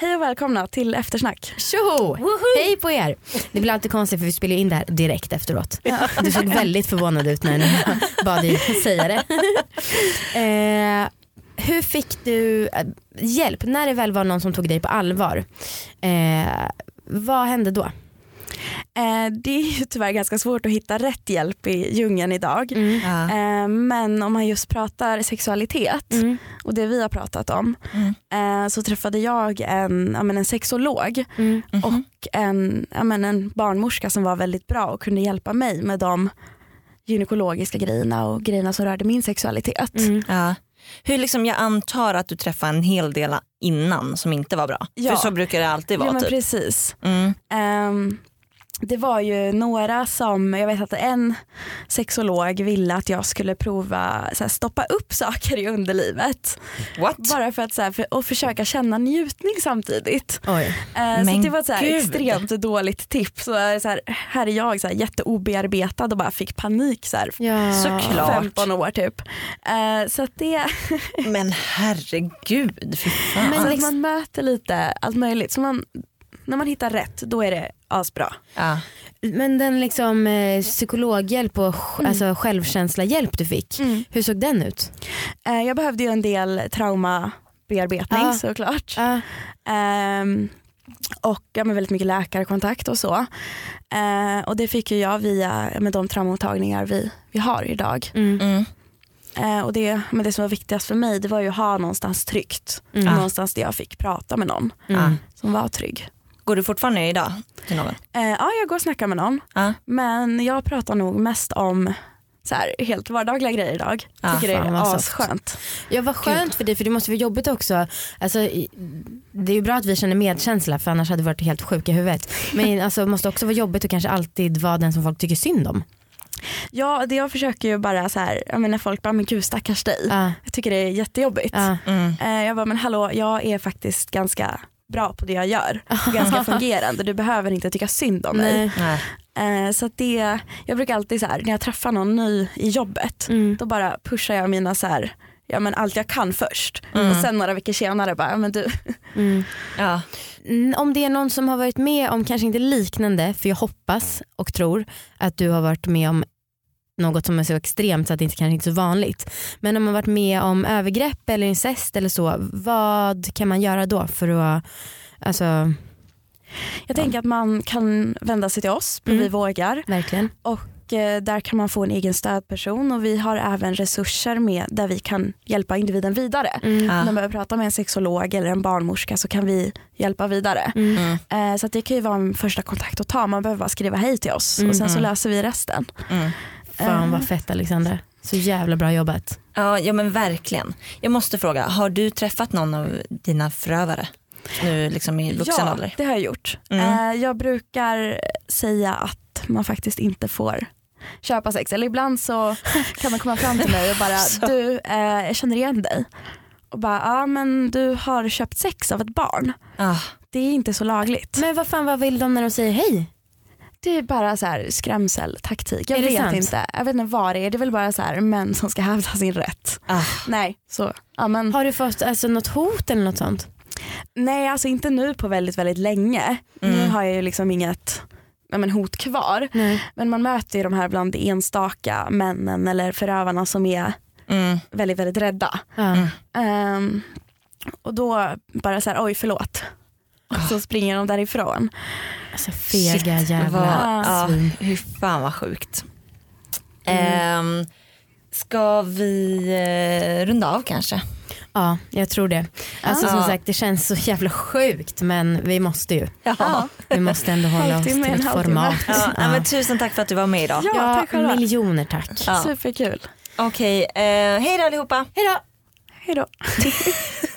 Hej och välkomna till eftersnack. Tjoho! Hej på er! Det blir alltid konstigt för vi spelar in det här direkt efteråt. Du såg väldigt förvånad ut när jag bad dig säga det. eh, hur fick du eh, hjälp när det väl var någon som tog dig på allvar? Eh, vad hände då? Eh, det är ju tyvärr ganska svårt att hitta rätt hjälp i djungeln idag. Mm. Ja. Eh, men om man just pratar sexualitet Mm. och det vi har pratat om Mm. eh, så träffade jag en, ja, men en sexolog Mm. Mhm. och en, ja, men en barnmorska som var väldigt bra och kunde hjälpa mig med de gynekologiska grejerna och grejerna som rörde min sexualitet. Mm. Ja. Hur liksom, jag antar att du träffade en hel del innan som inte var bra. Ja. För så brukar det alltid vara. Ja men typ. precis. Mm. Ehm, det var ju några som, jag vet att en sexolog ville att jag skulle prova så här, stoppa upp saker i underlivet. What? Bara för att så här, för, och försöka känna njutning samtidigt. Oj. Eh, så det var ett så här, gud. extremt dåligt tips. Så, så här, här är jag så här, jätteobearbetad och bara fick panik så här, Ja. Såklart. 15 år typ. Eh, så det, Men herregud, fy fan. Men liksom- man möter lite allt möjligt. Så man, när man hittar rätt då är det asbra. ja. Men den liksom eh, psykologhjälp och sj- alltså, självkänslahjälp du fick, hur såg den ut? Eh, jag behövde ju en del traumabearbetning Ja. såklart. Ja. Ehm, och ja, med väldigt mycket läkarkontakt och så. Eh, och det fick ju jag via med de traumamottagningar vi, vi har idag. Mm. Mm. Eh, och det, men det som var viktigast för mig det var ju att ha någonstans tryggt. Mm. Någonstans där jag fick prata med någon Mm. som var trygg. Går du fortfarande idag till någon? Eh, ja, jag går och snackar med någon. Ja. Men jag pratar nog mest om så här, helt vardagliga grejer idag. Ja, Tycker det fan, är vad soft. asskönt. Ja vad skönt för dig för det måste vara jobbigt också. Alltså, det är ju bra att vi känner medkänsla för annars hade vi varit helt sjuka i huvudet. Men alltså, det måste också vara jobbigt att kanske alltid vara den som folk tycker synd om. Ja, det jag försöker ju bara så här, jag menar folk bara men gud stackars dig. Ja, Jag tycker det är jättejobbigt. ja, Mm. Eh, jag bara men hallå jag är faktiskt ganska bra på det jag gör. Ganska fungerande. Du behöver inte tycka synd om mig. nej. Eh, så att det, jag brukar alltid så här, när jag träffar någon ny i jobbet Mm. då bara pushar jag mina så här, ja men allt jag kan först. Mm. Och sen några veckor senare bara, men du. Mm. Ja. Mm, Om det är någon som har varit med om kanske inte liknande, för jag hoppas och tror att du har varit med om något som är så extremt så att det inte, kanske inte är så vanligt. Men om man varit med om övergrepp eller incest eller så, vad kan man göra då för att alltså, Jag tänker att man kan vända sig till oss på Mm. Vi vågar verkligen? och eh, där kan man få en egen stödperson och vi har även resurser med där vi kan hjälpa individen vidare. Mm. Ja. Om man behöver prata med en sexolog eller en barnmorska så kan vi hjälpa vidare. Mm. Mm. Eh, Så att det kan ju vara en första kontakt att ta. Man behöver bara skriva hej till oss Mm. och sen så Mm. löser vi resten. Fan vad fett Alexandra. Så jävla bra jobbat. Ja, ja men verkligen. Jag måste fråga, har du träffat någon av dina förövare? Nu liksom i vuxen ja, ålder? det har jag gjort. Mm. Eh, Jag brukar säga att man faktiskt inte får köpa sex. Eller ibland så kan man komma fram till mig och bara du, eh, jag känner igen dig. Och bara, ja men du har köpt sex av ett barn. Ah, Det är inte så lagligt. Men vad fan vad vill de när de säger hej? Det är bara så här skrämseltaktik. Jag Är vet sant? inte. Jag vet inte vad det är. Det är väl bara så här män som ska hävda sin rätt. ah. Nej, så. Ja, men, Har du fått alltså, något hot eller något sånt? nej alltså inte nu på väldigt väldigt länge. Nu Mm. har jag ju liksom inget ja, men hot kvar. Nej. Men man möter ju de här bland enstaka männen eller förövarna som är Mm. väldigt väldigt rädda. Mm. Ehm, och då bara så här, oj förlåt. Och så springer de därifrån. Alltså fega Shit, vad, jävla ja, svin. hur fan vad sjukt. Mm. Ehm, ska vi eh, runda av kanske? Ja, jag tror det. Alltså Ja. som sagt det känns så jävla sjukt men vi måste ju. Ja. Vi måste ändå hålla oss till ett format. Ja, Ja. Men tusen tack för att du var med idag. Ja, Ja, tack själva. miljoner tack. Ja. Superkul. Okej, eh, hej då allihopa. Hejdå! Hej då.